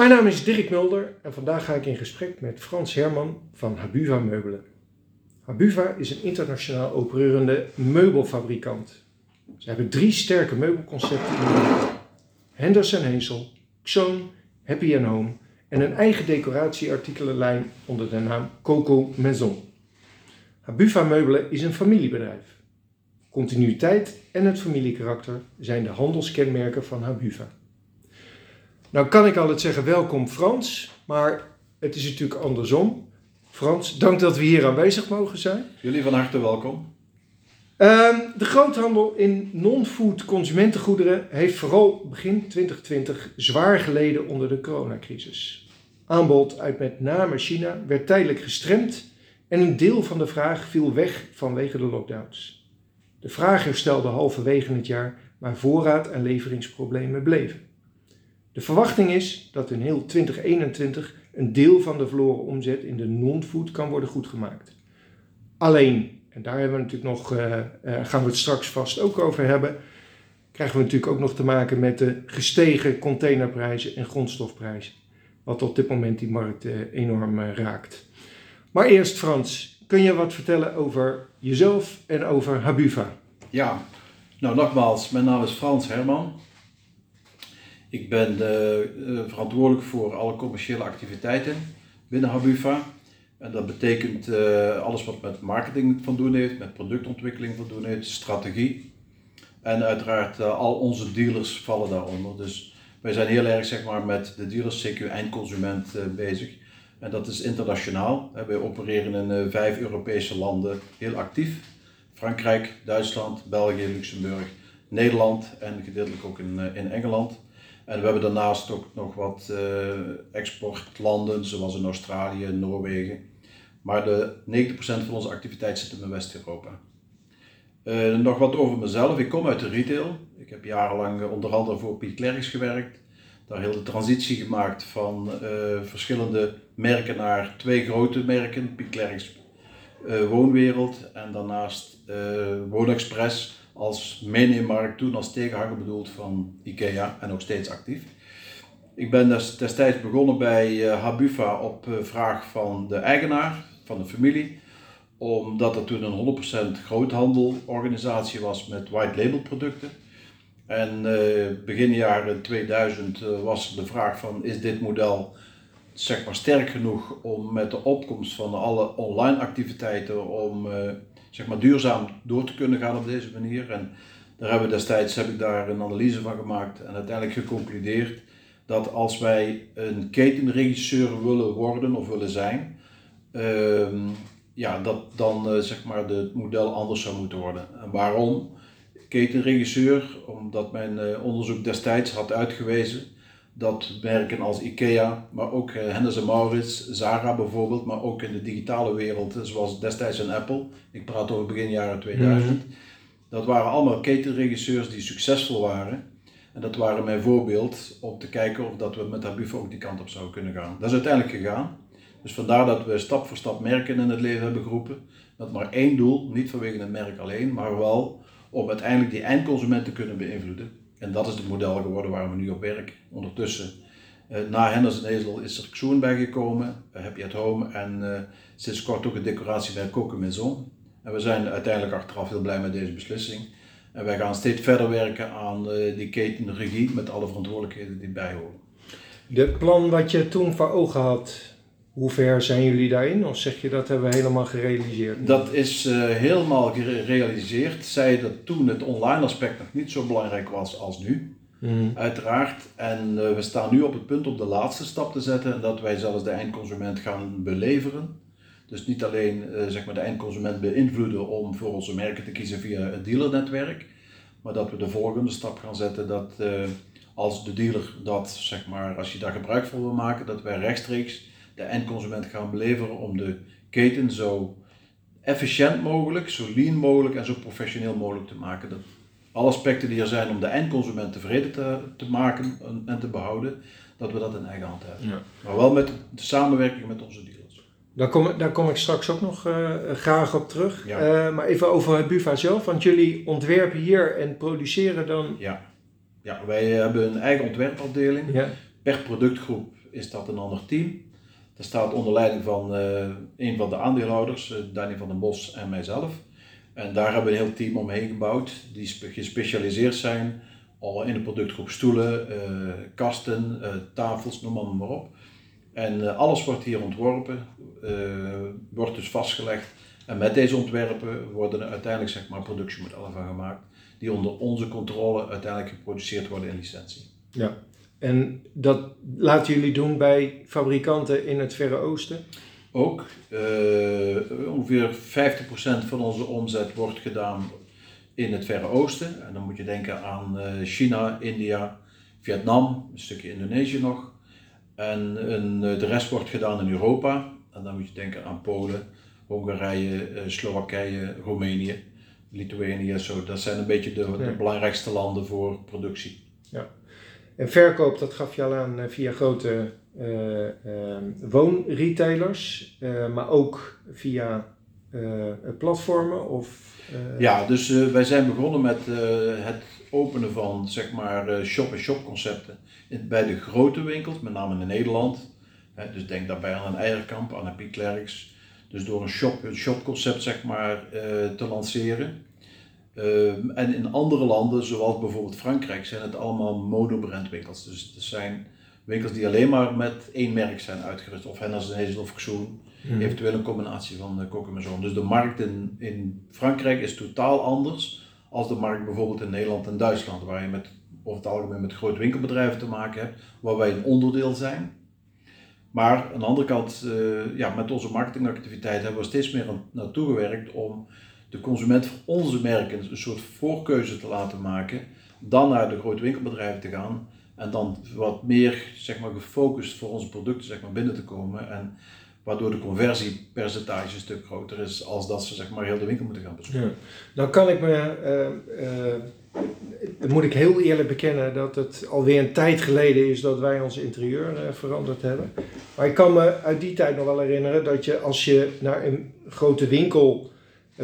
Mijn naam is Dirk Mulder en vandaag ga ik in gesprek met Frans Herman van Habuva Meubelen. Habuva is een internationaal opererende meubelfabrikant. Ze hebben drie sterke meubelconcepten Henderson Hazel, Xoon, Happy Home en een eigen decoratieartikelenlijn onder de naam Coco Maison. Habuva Meubelen is een familiebedrijf. Continuïteit en het familiekarakter zijn de handelskenmerken van Habuva. Nou kan ik altijd zeggen welkom Frans, maar het is natuurlijk andersom. Frans, dank dat we hier aanwezig mogen zijn. Jullie van harte welkom. Ehm, de groothandel in non-food consumentengoederen heeft vooral begin 2020 zwaar geleden onder de coronacrisis. Aanbod uit met name China werd tijdelijk gestremd en een deel van de vraag viel weg vanwege de lockdowns. De vraag herstelde halverwege het jaar, maar voorraad- en leveringsproblemen bleven. De verwachting is dat in heel 2021 een deel van de verloren omzet in de non-food kan worden goedgemaakt. Alleen, en daar hebben we natuurlijk nog, uh, uh, gaan we het straks vast ook over hebben, krijgen we natuurlijk ook nog te maken met de gestegen containerprijzen en grondstofprijzen. Wat op dit moment die markt uh, enorm raakt. Maar eerst Frans, kun je wat vertellen over jezelf en over Habuva? Ja, nou nogmaals, mijn naam is Frans Herman. Ik ben uh, verantwoordelijk voor alle commerciële activiteiten binnen Habufa. En dat betekent uh, alles wat met marketing van doen heeft, met productontwikkeling van doen heeft, strategie. En uiteraard al onze dealers vallen daaronder. Dus wij zijn heel erg zeg maar, met de dealers, CQ eindconsument bezig. En dat is internationaal. Wij opereren in vijf Europese landen heel actief. Frankrijk, Duitsland, België, Luxemburg, Nederland en gedeeltelijk ook in, in Engeland. En we hebben daarnaast ook nog wat uh, exportlanden, zoals in Australië, Noorwegen. Maar de 90% van onze activiteit zit in West-Europa. Uh, nog wat over mezelf. Ik kom uit de retail. Ik heb jarenlang onder andere voor Piet Klerks gewerkt. Daar heel de transitie gemaakt van verschillende merken naar twee grote merken. Piet Klerks Woonwereld en daarnaast Woonexpress als meeneemmarkt, toen als tegenhanger bedoeld van IKEA en nog steeds actief. Ik ben destijds begonnen bij uh, Habufa op uh, vraag van de eigenaar, van de familie, omdat het toen een 100% groothandelorganisatie was met white label producten. En uh, begin jaren 2000 was de vraag van is dit model zeg maar sterk genoeg om met de opkomst van alle online activiteiten om zeg maar, duurzaam door te kunnen gaan op deze manier. En daar hebben we destijds heb ik daar een analyse van gemaakt en uiteindelijk geconcludeerd dat als wij een ketenregisseur willen worden of willen zijn, uh, ja, dat dan uh, zeg maar het model anders zou moeten worden. En waarom? Ketenregisseur, omdat mijn uh, onderzoek destijds had uitgewezen dat merken als IKEA, maar ook uh, Henderson Maurits, Zara bijvoorbeeld, maar ook in de digitale wereld, zoals destijds een Apple, ik praat over begin jaren 2000, mm-hmm. dat waren allemaal ketenregisseurs die succesvol waren. En dat waren mijn voorbeeld om te kijken of dat we met Habufa ook die kant op zouden kunnen gaan. Dat is uiteindelijk gegaan. Dus vandaar dat we stap voor stap merken in het leven hebben geroepen. Met maar één doel, niet vanwege het merk alleen, maar wel om uiteindelijk die eindconsument te kunnen beïnvloeden. En dat is het model geworden waar we nu op werken. Ondertussen, uh, na Henderson Hazel is er Xoon bijgekomen, uh, Happy at Home en uh, sinds kort ook een decoratiemerk Coque Maison. En we zijn uiteindelijk achteraf heel blij met deze beslissing. En wij gaan steeds verder werken aan die ketenregie met alle verantwoordelijkheden die bijhoren. Het plan wat je toen voor ogen had, hoe ver zijn jullie daarin? Of zeg je dat hebben we helemaal gerealiseerd? Dat is uh, helemaal gerealiseerd. Zij dat toen het online aspect nog niet zo belangrijk was als nu. Mm. Uiteraard. En uh, we staan nu op het punt om de laatste stap te zetten. En dat wij zelfs de eindconsument gaan beleveren. Dus niet alleen uh, zeg maar de eindconsument beïnvloeden om voor onze merken te kiezen via het dealernetwerk. Maar dat we de volgende stap gaan zetten dat als de dealer dat, zeg maar, als je daar gebruik van wil maken, dat wij rechtstreeks de eindconsument gaan beleveren om de keten zo efficiënt mogelijk, zo lean mogelijk en zo professioneel mogelijk te maken. Dat alle aspecten die er zijn om de eindconsument tevreden te, te maken en te behouden, dat we dat in eigen hand hebben. Ja. Maar wel met de samenwerking met onze dealers. Daar kom, daar kom ik straks ook nog uh, graag op terug. Ja. Uh, maar even over het Buva zelf, want jullie ontwerpen hier en produceren dan. Ja, ja wij hebben een eigen ontwerpafdeling. Ja. Per productgroep is dat een ander team. Dat staat onder leiding van een van de aandeelhouders, Danny van den Bos en mijzelf. En daar hebben we een heel team omheen gebouwd die gespecialiseerd zijn al in de productgroep stoelen, kasten, tafels, noem maar, maar op. En alles wordt hier ontworpen, wordt dus vastgelegd. En met deze ontwerpen worden er uiteindelijk zeg maar, productiemodellen van gemaakt, die onder onze controle uiteindelijk geproduceerd worden in licentie. Ja, en dat laten jullie doen bij fabrikanten in het Verre Oosten? Ook. Uh, ongeveer 50% van onze omzet wordt gedaan in het Verre Oosten. En dan moet je denken aan uh, China, India, Vietnam, een stukje Indonesië nog. En een, de rest wordt gedaan in Europa. En dan moet je denken aan Polen, Hongarije, eh, Slowakije, Roemenië, Litouwenië. Zo. Dat zijn een beetje de, de belangrijkste landen voor productie. En verkoop, dat gaf je al aan eh, via grote uh, uh, woonretailers, maar ook via platformen? Of, Ja, dus wij zijn begonnen met het openen van zeg maar shop-in-shop concepten bij de grote winkels, met name in Nederland. dus denk daarbij aan een Eierkamp, aan een Piet Klerks, dus door een shop, een shopconcept zeg maar, te lanceren. Uh, en in andere landen, zoals bijvoorbeeld Frankrijk, zijn het allemaal monobrandwinkels. Dus het zijn winkels die alleen maar met één merk zijn uitgerust. Of Henderson, Hazel of Xoon. Hmm. Eventueel een combinatie van uh, Coq en Maison. Dus de markt in, in Frankrijk is totaal anders als de markt bijvoorbeeld in Nederland en Duitsland. Waar je met, over het algemeen met grote winkelbedrijven te maken hebt. Waar wij een onderdeel zijn. Maar aan de andere kant, uh, ja, met onze marketingactiviteit hebben we steeds meer naartoe gewerkt om de consument voor onze merken een soort voorkeuze te laten maken, dan naar de grote winkelbedrijven te gaan en dan wat meer zeg maar, gefocust voor onze producten zeg maar, binnen te komen. En waardoor de conversiepercentage een stuk groter is als dat ze zeg maar, heel de winkel moeten gaan bezoeken. Nou kan ik me uh, dan moet ik heel eerlijk bekennen dat het alweer een tijd geleden is dat wij ons interieur uh, veranderd hebben. Maar ik kan me uit die tijd nog wel herinneren dat je als je naar een grote winkel,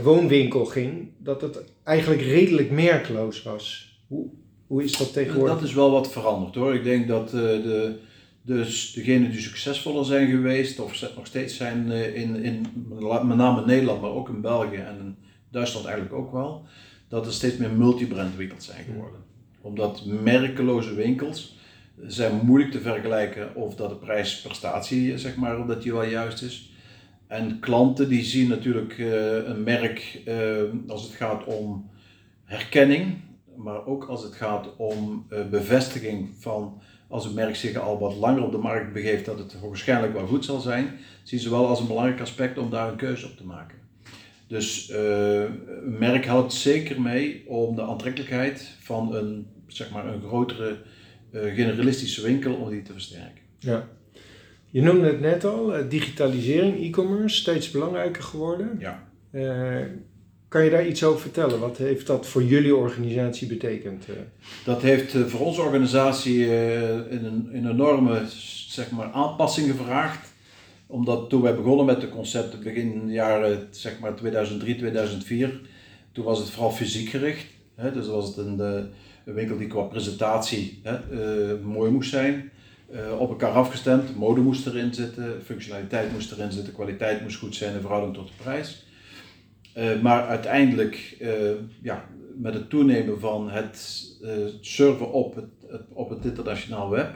woonwinkel ging, dat het eigenlijk redelijk merkloos was. Hoe, hoe is dat tegenwoordig? Dat is wel wat veranderd hoor. Ik denk dat uh, de, dus degenen die succesvoller zijn geweest, of nog steeds zijn uh, in, in met name Nederland, maar ook in België en in Duitsland eigenlijk ook wel dat er steeds meer multibrand winkels zijn geworden. Omdat merkeloze winkels zijn moeilijk te vergelijken of dat de prijs-prestatie, zeg maar, dat die wel juist is. En klanten die zien natuurlijk uh, een merk uh, als het gaat om herkenning, maar ook als het gaat om uh, bevestiging van als een merk zich al wat langer op de markt begeeft dat het waarschijnlijk wel goed zal zijn, zien ze wel als een belangrijk aspect om daar een keuze op te maken. Dus een merk helpt zeker mee om de aantrekkelijkheid van een, zeg maar, een grotere generalistische winkel om die te versterken. Ja. Je noemde het net al, eh, digitalisering, e-commerce, steeds belangrijker geworden. Ja. kan je daar iets over vertellen? Wat heeft dat voor jullie organisatie betekend? Dat heeft voor onze organisatie een, een enorme zeg maar, aanpassing gevraagd omdat toen wij begonnen met de concepten begin jaren zeg maar 2003, 2004, toen was het vooral fysiek gericht. Hè? Dus was het een, winkel die qua presentatie hè, uh, mooi moest zijn. Uh, op elkaar afgestemd, mode moest erin zitten, functionaliteit moest erin zitten, kwaliteit moest goed zijn in verhouding tot de prijs. Uh, maar uiteindelijk, ja, met het toenemen van het server op het, op het internationaal web,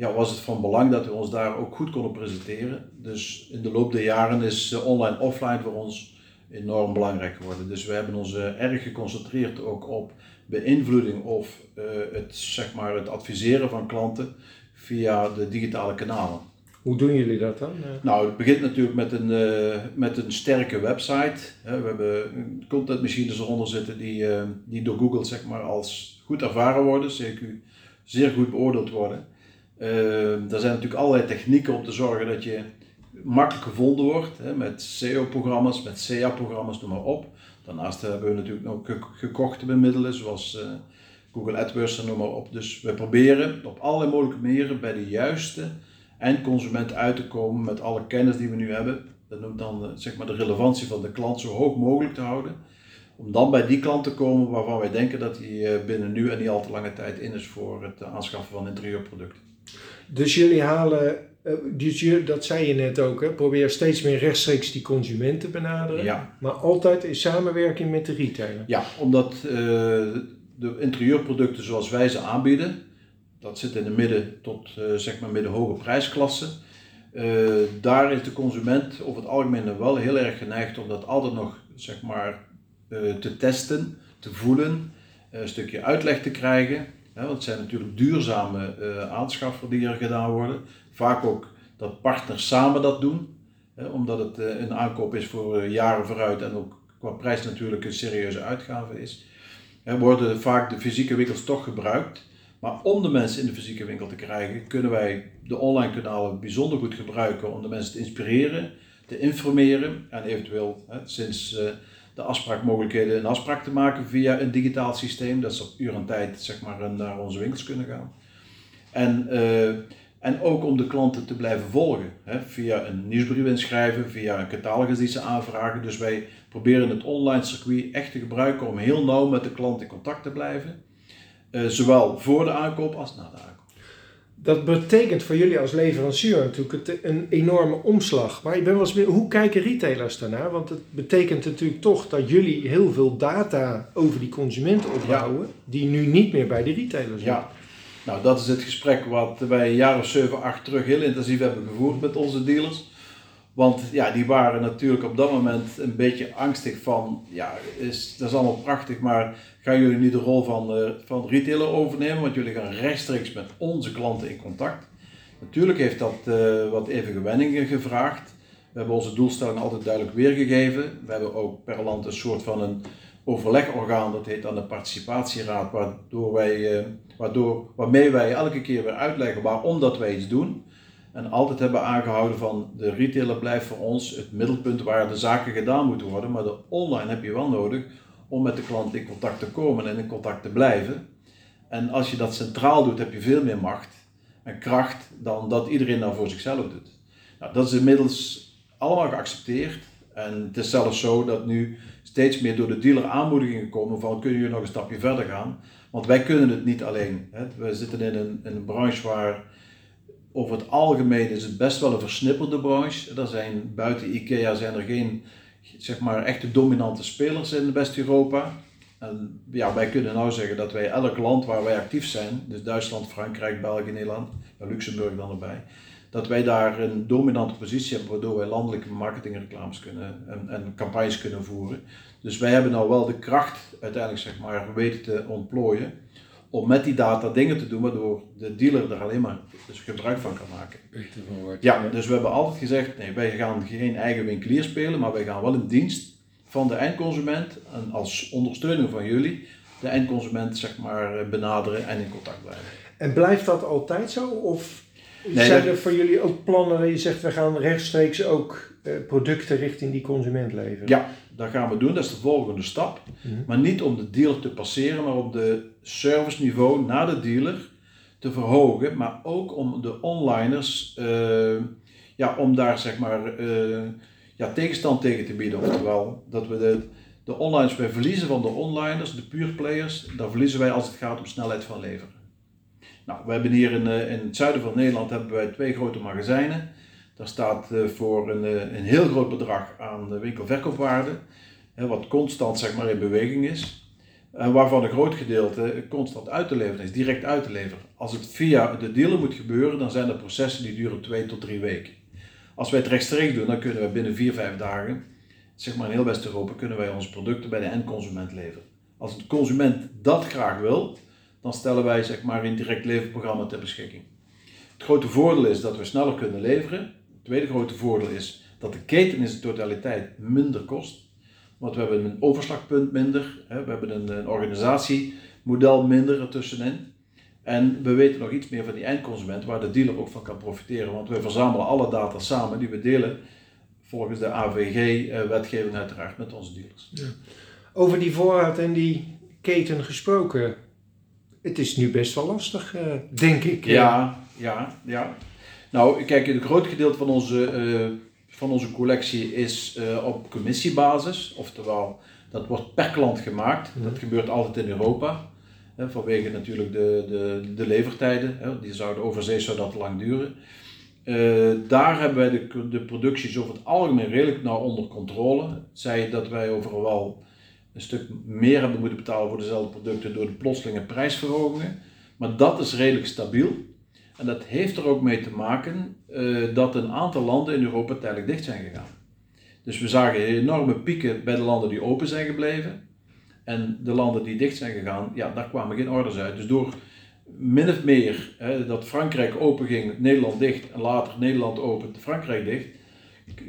ja, was het van belang dat we ons daar ook goed konden presenteren. Dus in de loop der jaren is eh, online-offline voor ons enorm belangrijk geworden. Dus we hebben ons eh, erg geconcentreerd ook op beïnvloeding of het, zeg maar, het adviseren van klanten via de digitale kanalen. Hoe doen jullie dat dan? Nou, het begint natuurlijk met een, uh, met een sterke website. we hebben contentmachines eronder zitten die, uh, die door Google zeg maar, als goed ervaren worden, zeker zeer goed beoordeeld worden. Uh, er zijn natuurlijk allerlei technieken om te zorgen dat je makkelijk gevonden wordt, hè, met SEO-programma's, met SEA-programma's, noem maar op. Daarnaast hebben we natuurlijk nog gekochte middelen, zoals Google AdWords en noem maar op. Dus we proberen op allerlei mogelijke manieren bij de juiste eindconsument uit te komen met alle kennis die we nu hebben. Dat noemt dan uh, zeg maar de relevantie van de klant zo hoog mogelijk te houden. Om dan bij die klant te komen waarvan wij denken dat hij binnen nu en niet al te lange tijd in is voor het aanschaffen van interieurproducten. Dus jullie halen, uh, dus jullie, dat zei je net ook, hè, probeer steeds meer rechtstreeks die consument te benaderen. Ja. Maar altijd in samenwerking met de retailer. Ja, omdat uh, de interieurproducten zoals wij ze aanbieden, dat zit in de midden tot uh, zeg maar midden-hoge prijsklasse. daar is de consument over het algemeen wel heel erg geneigd om dat altijd nog zeg maar, te testen, te voelen, een stukje uitleg te krijgen. want het zijn natuurlijk duurzame aanschaffen die er gedaan worden. Vaak ook dat partners samen dat doen, omdat het een aankoop is voor jaren vooruit en ook qua prijs natuurlijk een serieuze uitgave is. Worden vaak de fysieke winkels toch gebruikt. Maar om de mensen in de fysieke winkel te krijgen, kunnen wij de online kanalen bijzonder goed gebruiken om de mensen te inspireren, te informeren en eventueel sinds uh, de afspraakmogelijkheden een afspraak te maken via een digitaal systeem. Dat ze op uur en tijd zeg maar, naar onze winkels kunnen gaan. En, uh, en ook om de klanten te blijven volgen. Hè, via een nieuwsbrief inschrijven, via een catalogus die ze aanvragen. Dus wij proberen het online circuit echt te gebruiken om heel nauw met de klant in contact te blijven. Uh, zowel voor de aankoop als na de aankoop dat betekent voor jullie als leverancier natuurlijk een enorme omslag. Maar ik ben wel eens, hoe kijken retailers daarnaar? Want het betekent natuurlijk toch dat jullie heel veel data over die consument opbouwen, die nu niet meer bij de retailers zijn. Ja, nou dat is het gesprek wat wij een jaar of 7, 8 terug heel intensief hebben gevoerd met onze dealers. Want ja, die waren natuurlijk op dat moment een beetje angstig van, ja, is, dat is allemaal prachtig, maar gaan jullie nu de rol van, uh, van retailer overnemen? Want jullie gaan rechtstreeks met onze klanten in contact. Natuurlijk heeft dat uh, wat even gewenningen gevraagd. We hebben onze doelstellingen altijd duidelijk weergegeven. We hebben ook per land een soort van een overlegorgaan, dat heet dan de participatieraad, waardoor wij, uh, waardoor, waarmee wij elke keer weer uitleggen waarom dat wij iets doen. En altijd hebben aangehouden van de retailer blijft voor ons het middelpunt waar de zaken gedaan moeten worden. Maar de online heb je wel nodig om met de klant in contact te komen en in contact te blijven. En als je dat centraal doet, heb je veel meer macht en kracht dan dat iedereen dat voor zichzelf doet. Nou, dat is inmiddels allemaal geaccepteerd. En het is zelfs zo dat nu steeds meer door de dealer aanmoedigingen komen van kun je nog een stapje verder gaan. Want wij kunnen het niet alleen. Hè. We zitten in een, in een branche waar over het algemeen is het best wel een versnipperde branche. Er zijn buiten IKEA zijn er geen zeg maar, echte dominante spelers in West-Europa. En ja, wij kunnen nou zeggen dat wij elk land waar wij actief zijn, dus Duitsland, Frankrijk, België, Nederland, Luxemburg dan erbij, dat wij daar een dominante positie hebben waardoor wij landelijke marketingreclames kunnen en, en campagnes kunnen voeren. Dus wij hebben nou wel de kracht uiteindelijk zeg maar weten te ontplooien om met die data dingen te doen waardoor de dealer er alleen maar dus gebruik van kan maken. Ja, dus we hebben altijd gezegd, nee, wij gaan geen eigen winkelier spelen, maar wij gaan wel in dienst van de eindconsument en als ondersteuning van jullie de eindconsument zeg maar benaderen en in contact blijven. En blijft dat altijd zo? Of zijn er voor jullie ook plannen dat je zegt, we gaan rechtstreeks ook eh, producten richting die consument leveren? Ja, dat gaan we doen. Dat is de volgende stap. Mhm. Maar niet om de dealer te passeren, maar om de serviceniveau naar de dealer te verhogen. Maar ook om de onliners, uh, ja, om daar zeg maar uh, ja, tegenstand tegen te bieden. Oftewel, dat we de, de onliners, wij verliezen van de onliners, de pure players, daar verliezen wij als het gaat om snelheid van leveren. Nou, we hebben hier in, uh, in het zuiden van Nederland hebben wij twee grote magazijnen. Daar staat uh, voor een, uh, een heel groot bedrag aan winkelverkoopwaarde, wat constant zeg maar, in beweging is. En waarvan een groot gedeelte constant uit te leveren is, direct uit te leveren. Als het via de dealer moet gebeuren, dan zijn er processen die duren twee tot drie weken. Als wij het rechtstreeks doen, dan kunnen we binnen vier, vijf dagen, zeg maar in heel West-Europa, kunnen wij onze producten bij de eindconsument leveren. Als de consument dat graag wil, dan stellen wij zeg maar een direct leverprogramma ter beschikking. Het grote voordeel is dat we sneller kunnen leveren. Het tweede grote voordeel is dat de keten in zijn totaliteit minder kost. Want we hebben een overslagpunt minder, we hebben een, een organisatiemodel minder ertussenin. En we weten nog iets meer van die eindconsument, waar de dealer ook van kan profiteren. Want we verzamelen alle data samen die we delen volgens de AVG-wetgeving uiteraard met onze dealers. Ja. Over die voorraad en die keten gesproken, het is nu best wel lastig, uh, denk ik. Ja, ja, ja. Nou, kijk, een groot gedeelte van onze, uh, van onze collectie is uh, op commissiebasis. Oftewel, dat wordt per klant gemaakt. Dat gebeurt altijd in Europa. hè, vanwege natuurlijk de, de, de levertijden. Hè, die zouden overzees zou dat lang duren. Uh, daar hebben wij de, de producties over het algemeen redelijk nauw onder controle. Zij dat wij overal een stuk meer hebben moeten betalen voor dezelfde producten door de plotselinge prijsverhogingen. Maar dat is redelijk stabiel. En dat heeft er ook mee te maken uh, dat een aantal landen in Europa tijdelijk dicht zijn gegaan. Dus we zagen enorme pieken bij de landen die open zijn gebleven. En de landen die dicht zijn gegaan, ja, daar kwamen geen orders uit. Dus door min of meer dat Frankrijk open ging, Nederland dicht en later Nederland open, Frankrijk dicht,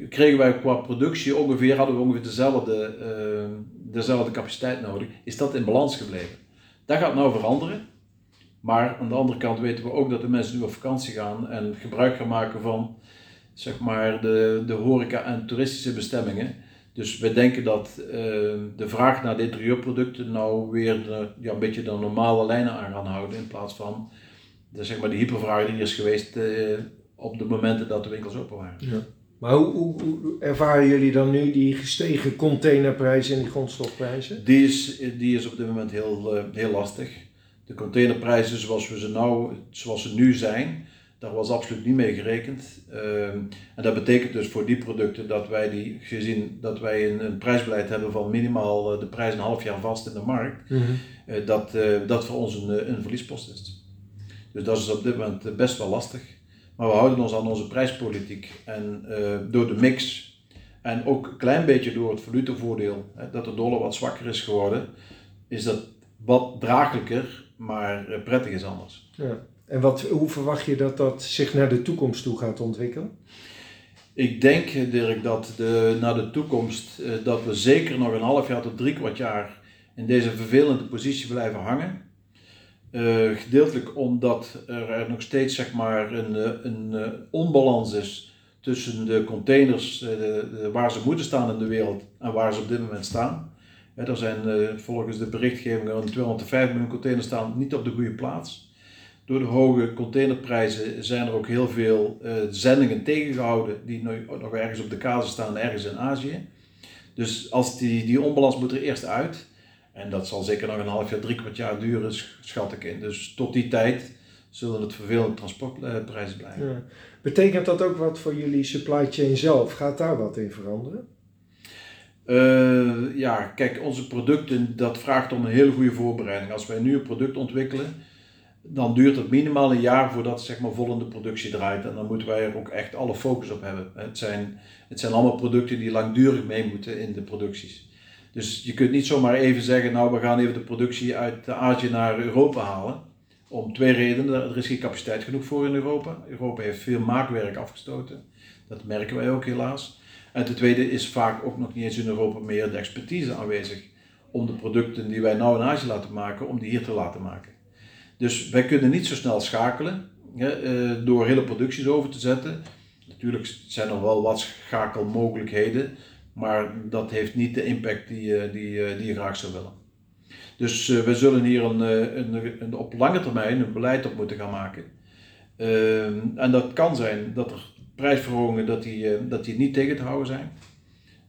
kregen wij qua productie ongeveer, hadden we ongeveer dezelfde, uh, dezelfde capaciteit nodig. Is dat in balans gebleven? Dat gaat nou veranderen. Maar aan de andere kant weten we ook dat de mensen nu op vakantie gaan en gebruik gaan maken van zeg maar, de, de horeca en toeristische bestemmingen. Dus we denken dat uh, de vraag naar de interieurproducten nou weer de, ja, een beetje de normale lijnen aan gaan houden in plaats van de, zeg maar, de hypervraag die is geweest uh, op de momenten dat de winkels open waren. Ja. Maar hoe, hoe, hoe, ervaren jullie dan nu die gestegen containerprijzen en die grondstofprijzen? Die is, die is op dit moment heel, uh, heel lastig. De containerprijzen zoals we ze nou, zoals ze nu zijn, daar was absoluut niet mee gerekend. Ehm, en dat betekent dus voor die producten dat wij, die, gezien dat wij een, een prijsbeleid hebben van minimaal eh, de prijs een half jaar vast in de markt, mm -hmm. dat, uh, dat voor ons een, een verliespost is. Dus dat is op dit moment best wel lastig. Maar we houden ons aan onze prijspolitiek en door de mix en ook een klein beetje door het valutavoordeel, hè, dat de dollar wat zwakker is geworden, is dat wat draaglijker, maar prettig is anders. Ja. En wat, hoe verwacht je dat dat zich naar de toekomst toe gaat ontwikkelen? Ik denk, Dirk, dat de, naar de toekomst eh, dat we zeker nog een half jaar tot drie kwart jaar in deze vervelende positie blijven hangen. Uh, gedeeltelijk omdat er nog steeds zeg maar, een, een onbalans is tussen de containers waar ze moeten staan in de wereld en waar ze op dit moment staan. Er zijn volgens de berichtgeving 205 miljoen containers staan niet op de goede plaats. Door de hoge containerprijzen zijn er ook heel veel uh, zendingen tegengehouden die nu nog ergens op de kazen staan, ergens in Azië. Dus als die, die onbalans moet er eerst uit. En dat zal zeker nog een half jaar, drie kwart jaar duren, schat ik in. Dus tot die tijd zullen het vervelende transportprijzen blijven. Ja. Betekent dat ook wat voor jullie supply chain zelf? Gaat daar wat in veranderen? Uh, ja, kijk, onze producten, dat vraagt om een hele goede voorbereiding. Als wij nu een product ontwikkelen, dan duurt het minimaal een jaar voordat zeg maar, vol in de productie draait. En dan moeten wij er ook echt alle focus op hebben. Het zijn, het zijn allemaal producten die langdurig mee moeten in de producties. Dus je kunt niet zomaar even zeggen, nou we gaan even de productie uit Azië naar Europa halen. Om twee redenen. Er is geen capaciteit genoeg voor in Europa. Europa heeft veel maakwerk afgestoten. Dat merken wij ook helaas. En ten tweede is vaak ook nog niet eens in Europa meer de expertise aanwezig om de producten die wij nou in Azië laten maken, om die hier te laten maken. Dus wij kunnen niet zo snel schakelen hè, eh, door hele producties over te zetten. Natuurlijk zijn er wel wat schakelmogelijkheden, maar dat heeft niet de impact die, eh, die, eh, die je graag zou willen. Dus we zullen hier een, een, een, op lange termijn een beleid op moeten gaan maken. Ehm, en dat kan zijn dat er prijsverhogingen dat die, dat die niet tegen te houden zijn.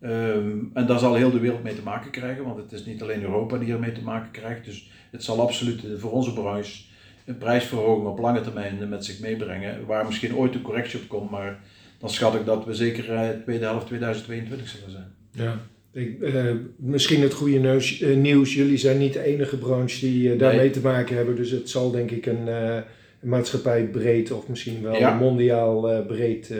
Ehm, en daar zal heel de wereld mee te maken krijgen, want het is niet alleen Europa die ermee te maken krijgt. Dus het zal absoluut voor onze branche een prijsverhoging op lange termijn met zich meebrengen, waar misschien ooit een correctie op komt, maar dan schat ik dat we zeker de eh, tweede helft 2022 zullen zijn. Ja. Ik, uh, misschien het goede nieuws, uh, nieuws, jullie zijn niet de enige branche die uh, daarmee nee. te maken hebben, dus het zal denk ik een, een maatschappij breed of misschien wel ja. mondiaal breed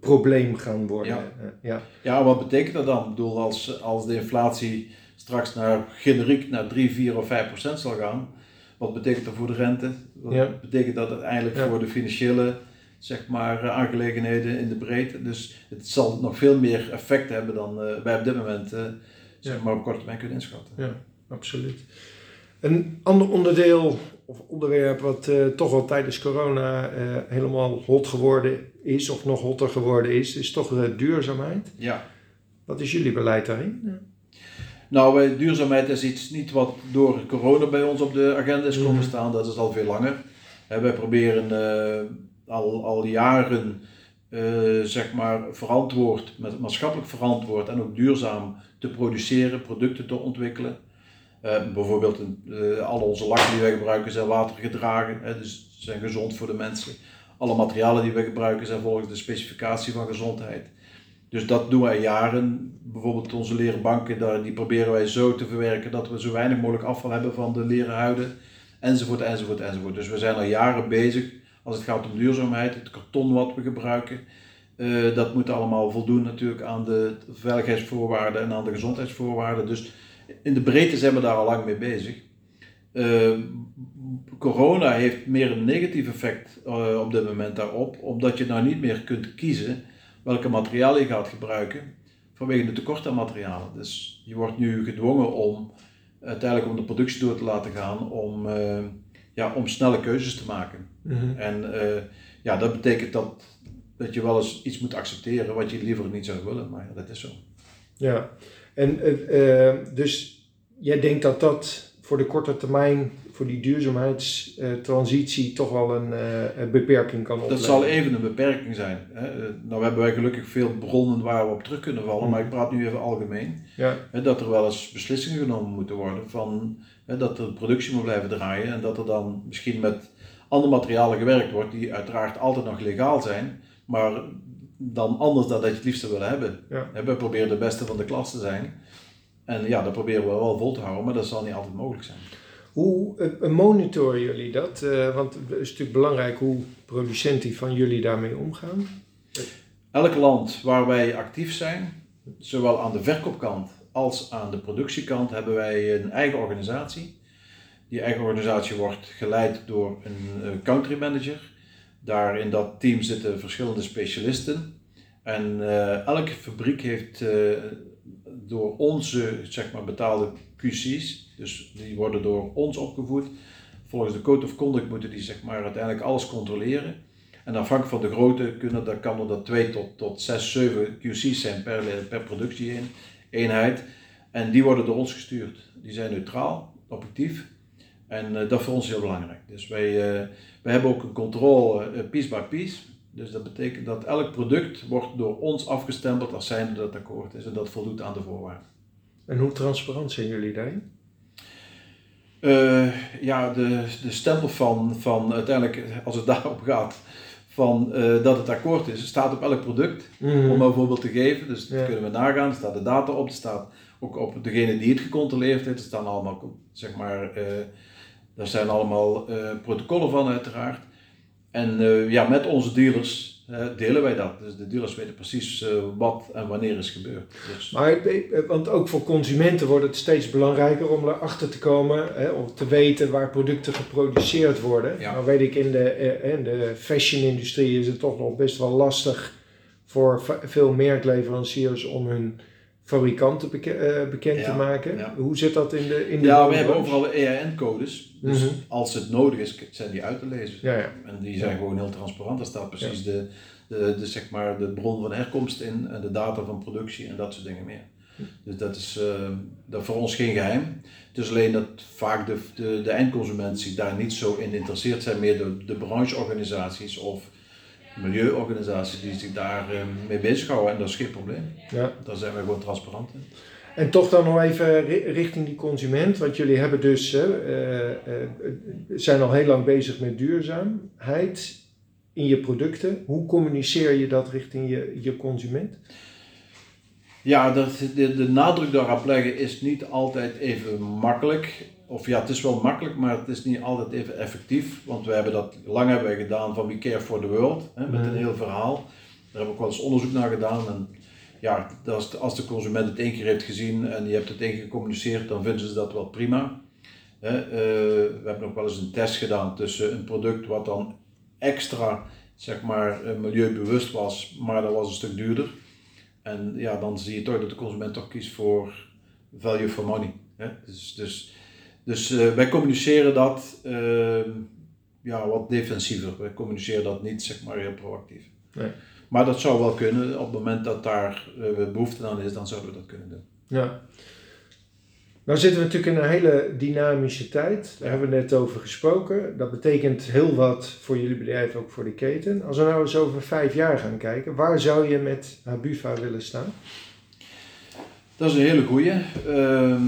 probleem gaan worden. Ja. ja. Ja. wat betekent dat dan? Ik bedoel, als, als de inflatie straks naar generiek naar 3, 4 of 5 procent zal gaan, wat betekent dat voor de rente? Wat ja. betekent dat uiteindelijk voor de financiële zeg maar, aangelegenheden in de breedte? Dus het zal nog veel meer effect hebben dan wij op dit moment zeg maar, op korte termijn kunnen inschatten. Ja, absoluut. Een ander onderdeel of onderwerp wat uh, toch al tijdens corona helemaal hot geworden is, of nog hotter geworden is, is toch de duurzaamheid. Ja. Wat is jullie beleid daarin? Ja. Nou, duurzaamheid is iets niet wat door corona bij ons op de agenda is komen staan, dat is al veel langer. wij proberen uh, al, al jaren zeg maar verantwoord, maatschappelijk verantwoord en ook duurzaam te produceren, producten te ontwikkelen. Uh, bijvoorbeeld uh, alle onze lakken die wij gebruiken zijn watergedragen, hè, dus zijn gezond voor de mensen. Alle materialen die wij gebruiken zijn volgens de specificatie van gezondheid. Dus dat doen wij jaren. Bijvoorbeeld onze leren banken, daar, die proberen wij zo te verwerken dat we zo weinig mogelijk afval hebben van de leren huiden. Enzovoort, enzovoort, enzovoort. Dus we zijn al jaren bezig als het gaat om duurzaamheid. Het karton wat we gebruiken, uh, dat moet allemaal voldoen natuurlijk aan de veiligheidsvoorwaarden en aan de gezondheidsvoorwaarden. Dus in de breedte zijn we daar al lang mee bezig. Uh, corona heeft meer een negatief effect uh, op dit moment daarop, omdat je nou niet meer kunt kiezen welke materialen je gaat gebruiken vanwege de tekort aan materialen. Dus je wordt nu gedwongen om uiteindelijk om de productie door te laten gaan, om, uh, ja, om snelle keuzes te maken. Mm -hmm. En ja, dat betekent dat, dat je wel eens iets moet accepteren wat je liever niet zou willen, maar ja, dat is zo. Ja, en dus jij denkt dat dat voor de korte termijn, voor die duurzaamheidstransitie, toch wel een, uh, beperking kan opleveren? Dat zal even een beperking zijn. Hè. Nou hebben wij gelukkig veel bronnen waar we op terug kunnen vallen, maar ik praat nu even algemeen. Ja. Hè, dat er wel eens beslissingen genomen moeten worden van hè, dat de productie moet blijven draaien en dat er dan misschien met andere materialen gewerkt wordt die uiteraard altijd nog legaal zijn, maar dan anders dan dat je het liefst zou willen hebben. Ja. We proberen de beste van de klas te zijn. En ja, dat proberen we wel vol te houden, maar dat zal niet altijd mogelijk zijn. Hoe uh, monitoren jullie dat? Uh, want het is natuurlijk belangrijk hoe producenten van jullie daarmee omgaan. Elk land waar wij actief zijn, zowel aan de verkoopkant als aan de productiekant, hebben wij een eigen organisatie. Die eigen organisatie wordt geleid door een country manager. Daar in dat team zitten verschillende specialisten. En elke fabriek heeft door onze zeg maar, betaalde QC's, dus die worden door ons opgevoed. Volgens de Code of Conduct moeten die zeg maar, uiteindelijk alles controleren. En afhankelijk van de grootte kunnen, dan kan er dat 2 tot, tot 6, 7 QC's zijn per, per productie-eenheid. En die worden door ons gestuurd. Die zijn neutraal, objectief. En uh, dat is voor ons heel belangrijk. Dus wij, uh, wij hebben ook een controle uh, piece by piece. Dus dat betekent dat elk product wordt door ons afgestempeld als zijnde dat akkoord is en dat voldoet aan de voorwaarden. En hoe transparant zijn jullie daarin? Ja, de, de stempel van, van uiteindelijk, als het daarop gaat, van uh, dat het akkoord is, staat op elk product, mm. om een voorbeeld te geven. Dus dat kunnen we nagaan, er staat de data op, er staat ook op degene die het gecontroleerd heeft, er staan allemaal, zeg maar, uh, daar zijn allemaal protocollen van uiteraard. En uh, ja, met onze dealers uh, delen wij dat. Dus de dealers weten precies wat en wanneer is gebeurd. Dus. Maar, want ook voor consumenten wordt het steeds belangrijker om erachter te komen, hè, om te weten waar producten geproduceerd worden. Ja. Nou weet ik, in de, in de fashion-industrie is het toch nog best wel lastig voor veel merkleveranciers om hun fabrikanten beke bekend te maken. Ja. Hoe zit dat in de in de Ja, we hebben overal EAN-codes. Dus mm -hmm. als het nodig is, zijn die uit te lezen. Ja, ja. En die zijn gewoon heel transparant. Daar staat precies de, de, de, zeg maar, de bron van herkomst in en de data van productie en dat soort dingen meer. Dus dat is uh, dat voor ons geen geheim. Het is alleen dat vaak de, de, de eindconsument zich daar niet zo in interesseert zijn, meer de, de brancheorganisaties of milieuorganisaties die zich daar uh, mee bezighouden en dat is geen probleem. Ja. Daar zijn we gewoon transparant in. En toch dan nog even richting die consument, want jullie hebben dus, uh, zijn al heel lang bezig met duurzaamheid in je producten. Hoe communiceer je dat richting je, je consument? Ja, dat, de, de nadruk daarop leggen is niet altijd even makkelijk. Of ja, het is wel makkelijk, maar het is niet altijd even effectief. Want we hebben dat lang hebben wij gedaan van We Care for the World, hè, met een heel verhaal. Daar hebben we ook wel eens onderzoek naar gedaan. En ja, als de, als de consument het één keer heeft gezien en je hebt het één gecommuniceerd, dan vinden ze dat wel prima. Uh, we hebben ook wel eens een test gedaan tussen een product wat dan extra zeg maar, eh, milieubewust was, maar dat was een stuk duurder. En ja, dan zie je toch dat de consument toch kiest voor value for money. Hè? Dus, dus, dus uh, wij communiceren dat uh, ja, wat defensiever. Wij communiceren dat niet zeg maar, heel proactief. Nee. Maar dat zou wel kunnen. Op het moment dat daar uh, behoefte aan is, dan zouden we dat kunnen doen. Ja. Nou zitten we natuurlijk in een hele dynamische tijd. Daar hebben we net over gesproken. Dat betekent heel wat voor jullie bedrijf, ook voor de keten. Als we nou eens over vijf jaar gaan kijken, waar zou je met Habufa willen staan? Dat is een hele goeie. Ehm,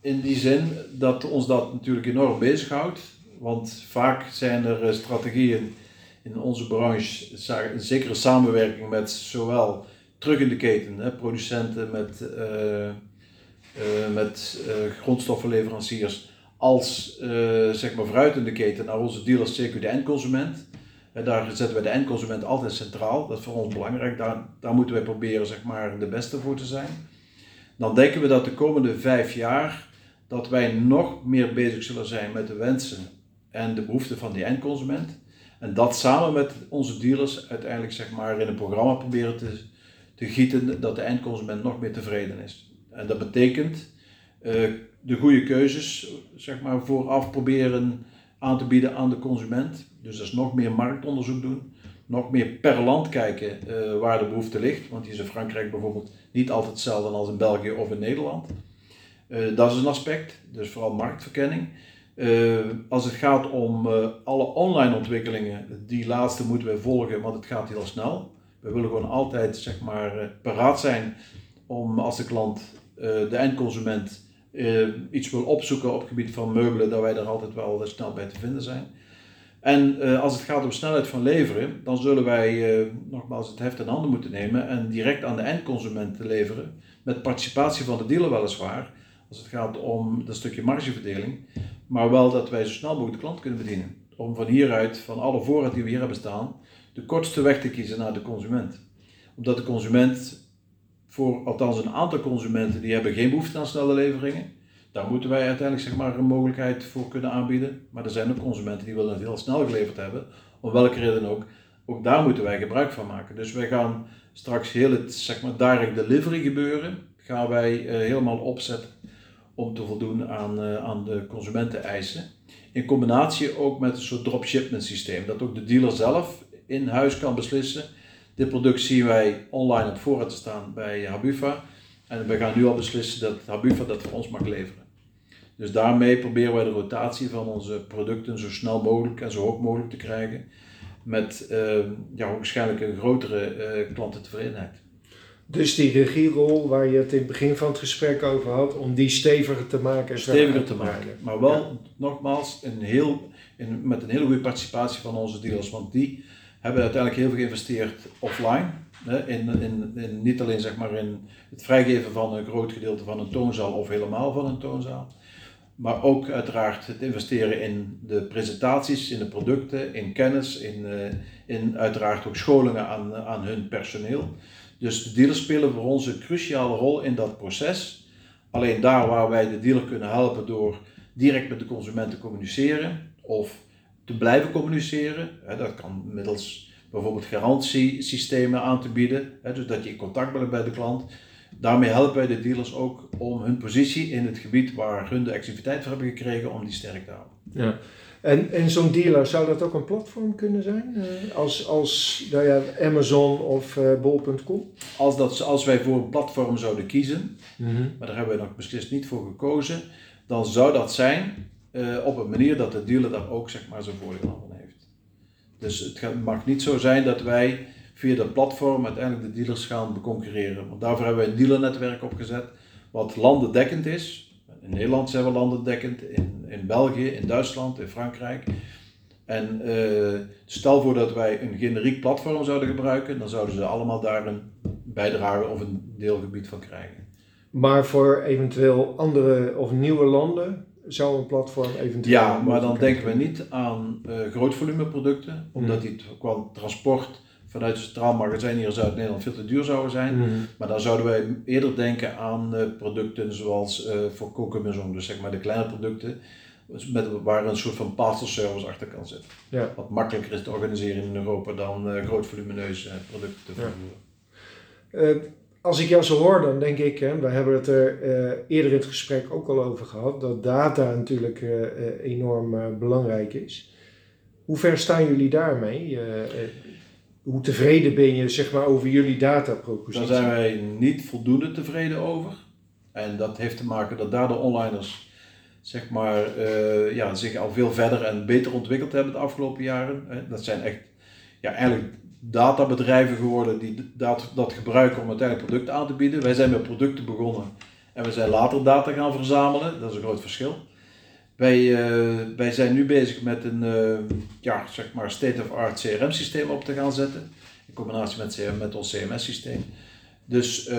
in die zin dat ons dat natuurlijk enorm bezighoudt. Want vaak zijn er eh, strategieën in onze branche, een zekere samenwerking met zowel terug in de keten, hè, producenten met, uh, uh, met grondstoffenleveranciers, als zeg maar vooruit in de keten naar onze dealers, zeker de eindconsument. En daar zetten wij de eindconsument altijd centraal. Dat is voor ons belangrijk. Daar, daar moeten wij proberen zeg maar, de beste voor te zijn. Dan denken we dat de komende vijf jaar dat wij nog meer bezig zullen zijn met de wensen en de behoeften van die eindconsument. En dat samen met onze dealers uiteindelijk zeg maar, in een programma proberen te, te gieten dat de eindconsument nog meer tevreden is. En dat betekent uh, de goede keuzes zeg maar, vooraf proberen aan te bieden aan de consument. Dus dat is nog meer marktonderzoek doen, nog meer per land kijken uh, waar de behoefte ligt. Want die is in Frankrijk bijvoorbeeld niet altijd hetzelfde als in België of in Nederland. Uh, dat is een aspect, dus vooral marktverkenning. Uh, als het gaat om alle online ontwikkelingen, die laatste moeten wij volgen, want het gaat heel snel. We willen gewoon altijd zeg maar, paraat zijn om als de klant, de eindconsument, iets wil opzoeken op het gebied van meubelen, dat wij daar altijd wel snel bij te vinden zijn. En als het gaat om snelheid van leveren, dan zullen wij nogmaals het heft in handen moeten nemen en direct aan de eindconsument leveren, met participatie van de dealer weliswaar, als het gaat om dat stukje margeverdeling, maar wel dat wij zo snel mogelijk de klant kunnen bedienen. Om van hieruit, van alle voorraad die we hier hebben staan, de kortste weg te kiezen naar de consument. Omdat de consument, voor althans een aantal consumenten, die hebben geen behoefte aan snelle leveringen, daar moeten wij uiteindelijk zeg maar, een mogelijkheid voor kunnen aanbieden. Maar er zijn ook consumenten die willen het heel snel geleverd hebben, om welke reden ook. Ook daar moeten wij gebruik van maken. Dus wij gaan straks heel het zeg maar, direct delivery gebeuren, gaan wij uh, helemaal opzetten om te voldoen aan, uh, aan de consumenteneisen. In combinatie ook met een soort dropshipment systeem, dat ook de dealer zelf in huis kan beslissen. Dit product zien wij online op voorraad staan bij Habufa. En we gaan nu al beslissen dat Habufa dat voor ons mag leveren. Dus daarmee proberen wij de rotatie van onze producten zo snel mogelijk en zo hoog mogelijk te krijgen. Met uh, ja, waarschijnlijk een grotere uh. Dus die regierol waar je het in het begin van het gesprek over had, om die steviger te maken. Steviger te maken. Maar wel, nogmaals, een heel, in, met een hele goede participatie van onze dealers. Want die hebben uiteindelijk heel veel geïnvesteerd offline. In, in, in, niet alleen zeg maar in het vrijgeven van een groot gedeelte van een toonzaal of helemaal van een toonzaal. Maar ook uiteraard het investeren in de presentaties, in de producten, in kennis, in, uh, in uiteraard ook scholingen aan, aan hun personeel. Dus de dealers spelen voor ons een cruciale rol in dat proces. Alleen daar waar wij de dealer kunnen helpen door direct met de consument te communiceren of te blijven communiceren. Dat kan middels bijvoorbeeld garantiesystemen aan te bieden, dus dat je in contact bent bij de klant. Daarmee helpen wij de dealers ook om hun positie in het gebied waar hun de activiteit voor hebben gekregen, om die sterk te houden. Ja. En, en zo'n dealer, zou dat ook een platform kunnen zijn? Uh, als als nou ja, Amazon of uh, eh, bol.com? Als, dat, als wij voor een platform zouden kiezen, mm -hmm. maar daar hebben wij nog beslist niet voor gekozen, dan zou dat zijn uh, op een manier dat de dealer daar ook zeg maar, zijn voordeel aan heeft. Dus het mag niet zo zijn dat wij via dat platform uiteindelijk de dealers gaan beconcurreren. Want daarvoor hebben wij een dealernetwerk opgezet, wat landendekkend is. In Nederland zijn we landendekkend, in, in België, in Duitsland, in Frankrijk. En uh, stel voor dat wij een generiek platform zouden gebruiken, dan zouden ze allemaal daar een bijdrage of een deelgebied van krijgen. Maar voor eventueel andere of nieuwe landen zou een platform eventueel. Ja, maar dan denken we niet aan uh, grootvolumeproducten, omdat die qua transport vanuit het Centraal Magazijn hier in Zuid-Nederland veel te duur zouden zijn. Mhm. Maar dan zouden wij eerder denken aan uh, producten zoals uh, voor kokenmaison, dus zeg maar de kleine producten, met, waar een soort van parcel service achter kan zitten. Ja. Wat makkelijker is te organiseren in Europa dan uh, groot volumineuze producten te vervoeren. als ik jou zo hoor, dan denk ik, hè, we hebben het er eerder in het gesprek ook al over gehad, dat data natuurlijk enorm belangrijk is. Hoe ver staan jullie daarmee? Hoe tevreden ben je zeg maar, over jullie datapropositie? Daar zijn wij niet voldoende tevreden over. En dat heeft te maken dat daar de onliners zeg maar, uh, ja, zich al veel verder en beter ontwikkeld hebben de afgelopen jaren. Dat zijn echt ja, eigenlijk databedrijven geworden die dat, dat gebruiken om uiteindelijk producten aan te bieden. Wij zijn met producten begonnen En we zijn later data gaan verzamelen, dat is een groot verschil. Wij, eh, wij zijn nu bezig met een uh, ja, zeg maar state-of-art CRM-systeem op te gaan zetten. In combinatie met, met ons CMS-systeem. Dus uh,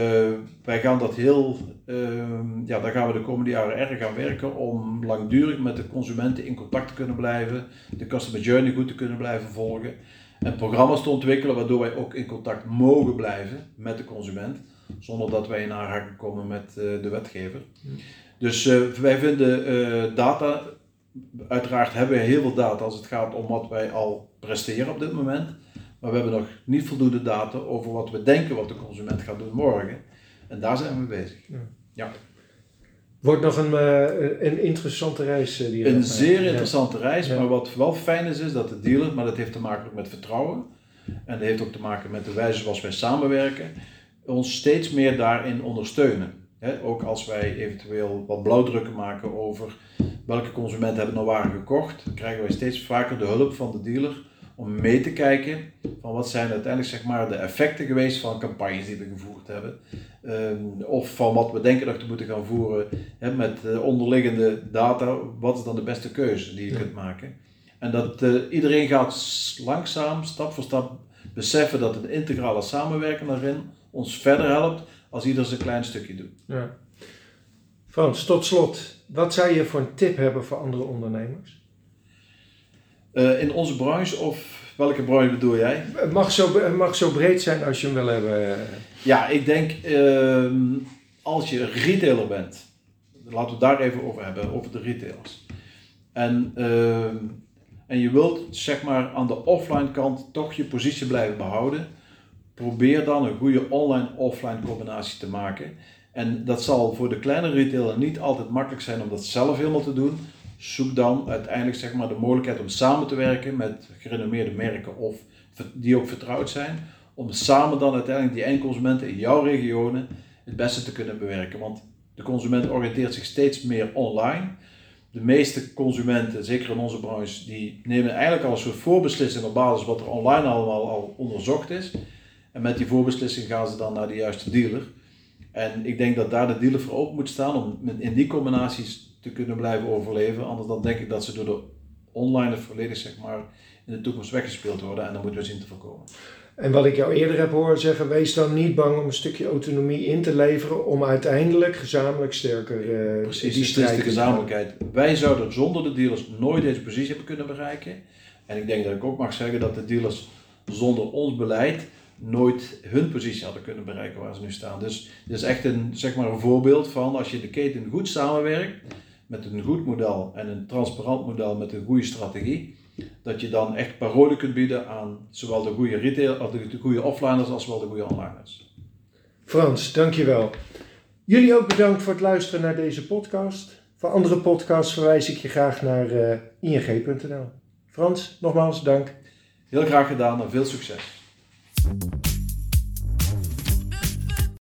wij gaan dat heel, ja, daar gaan we de komende jaren erg aan werken om langdurig met de consumenten in contact te kunnen blijven, de customer journey goed te kunnen blijven volgen en programma's te ontwikkelen waardoor wij ook in contact mogen blijven met de consument, zonder dat wij in aanraking komen met de wetgever. Dus uh, wij vinden uh, data, uiteraard hebben we heel veel data als het gaat om wat wij al presteren op dit moment. Maar we hebben nog niet voldoende data over wat we denken wat de consument gaat doen morgen. En daar zijn we bezig. Ja. ja. Wordt nog een, uh, een interessante reis die Een zeer interessante reis, maar wat wel fijn is, is dat de dealer, maar dat heeft te maken met vertrouwen. En dat heeft ook te maken met de wijze zoals wij samenwerken, ons steeds meer daarin ondersteunen ook als wij eventueel wat blauwdrukken maken over welke consumenten hebben nou waar gekocht, krijgen wij steeds vaker de hulp van de dealer om mee te kijken van wat zijn uiteindelijk zeg maar, de effecten geweest van campagnes die we gevoerd hebben. Um, of van wat we denken nog te moeten gaan voeren met onderliggende data. Wat is dan de beste keuze die je kunt maken? En dat uh, iedereen gaat langzaam, stap voor stap beseffen dat een integrale samenwerking daarin ons verder helpt als ieder zijn klein stukje doet. Ja. Frans, tot slot, wat zou je voor een tip hebben voor andere ondernemers? Uh, in onze branche of welke branche bedoel jij? Het mag zo, mag zo breed zijn als je hem wil hebben. Ja, ik denk uh, als je retailer bent, laten we het daar even over hebben, over de retailers. En, uh, en je wilt zeg maar aan de offline kant toch je positie blijven behouden probeer dan een goede online-offline combinatie te maken. En dat zal voor de kleine retailer niet altijd makkelijk zijn om dat zelf helemaal te doen. Zoek dan uiteindelijk zeg maar, de mogelijkheid om samen te werken met gerenommeerde merken of die ook vertrouwd zijn. Om samen dan uiteindelijk die eindconsumenten in jouw regionen het beste te kunnen bewerken. Want de consument oriënteert zich steeds meer online. De meeste consumenten, zeker in onze branche, die nemen eigenlijk al een soort voorbeslissing op basis wat er online allemaal al onderzocht is. En met die voorbeslissing gaan ze dan naar de juiste dealer. En ik denk dat daar de dealer voor open moet staan om in die combinaties te kunnen blijven overleven. Anders dan denk ik dat ze door de online volledig zeg maar, in de toekomst weggespeeld worden. En dan moeten we zien te voorkomen. En wat ik jou eerder heb horen zeggen, wees dan niet bang om een stukje autonomie in te leveren om uiteindelijk gezamenlijk sterker uh, Precies, die strijd de gezamenlijkheid. Wij zouden zonder de dealers nooit deze positie hebben kunnen bereiken. En ik denk dat ik ook mag zeggen dat de dealers zonder ons beleid nooit hun positie hadden kunnen bereiken waar ze nu staan. Dus dit is echt een, zeg maar een voorbeeld van als je de keten goed samenwerkt met een goed model en een transparant model met een goede strategie, dat je dan echt parole kunt bieden aan zowel de goede retail, de goede offliners als wel de goede onliners. Frans, dankjewel. Jullie ook bedankt voor het luisteren naar deze podcast. Voor andere podcasts verwijs ik je graag naar uh, eh, ing.nl. Frans, nogmaals dank. Heel graag gedaan en veel succes. Thank you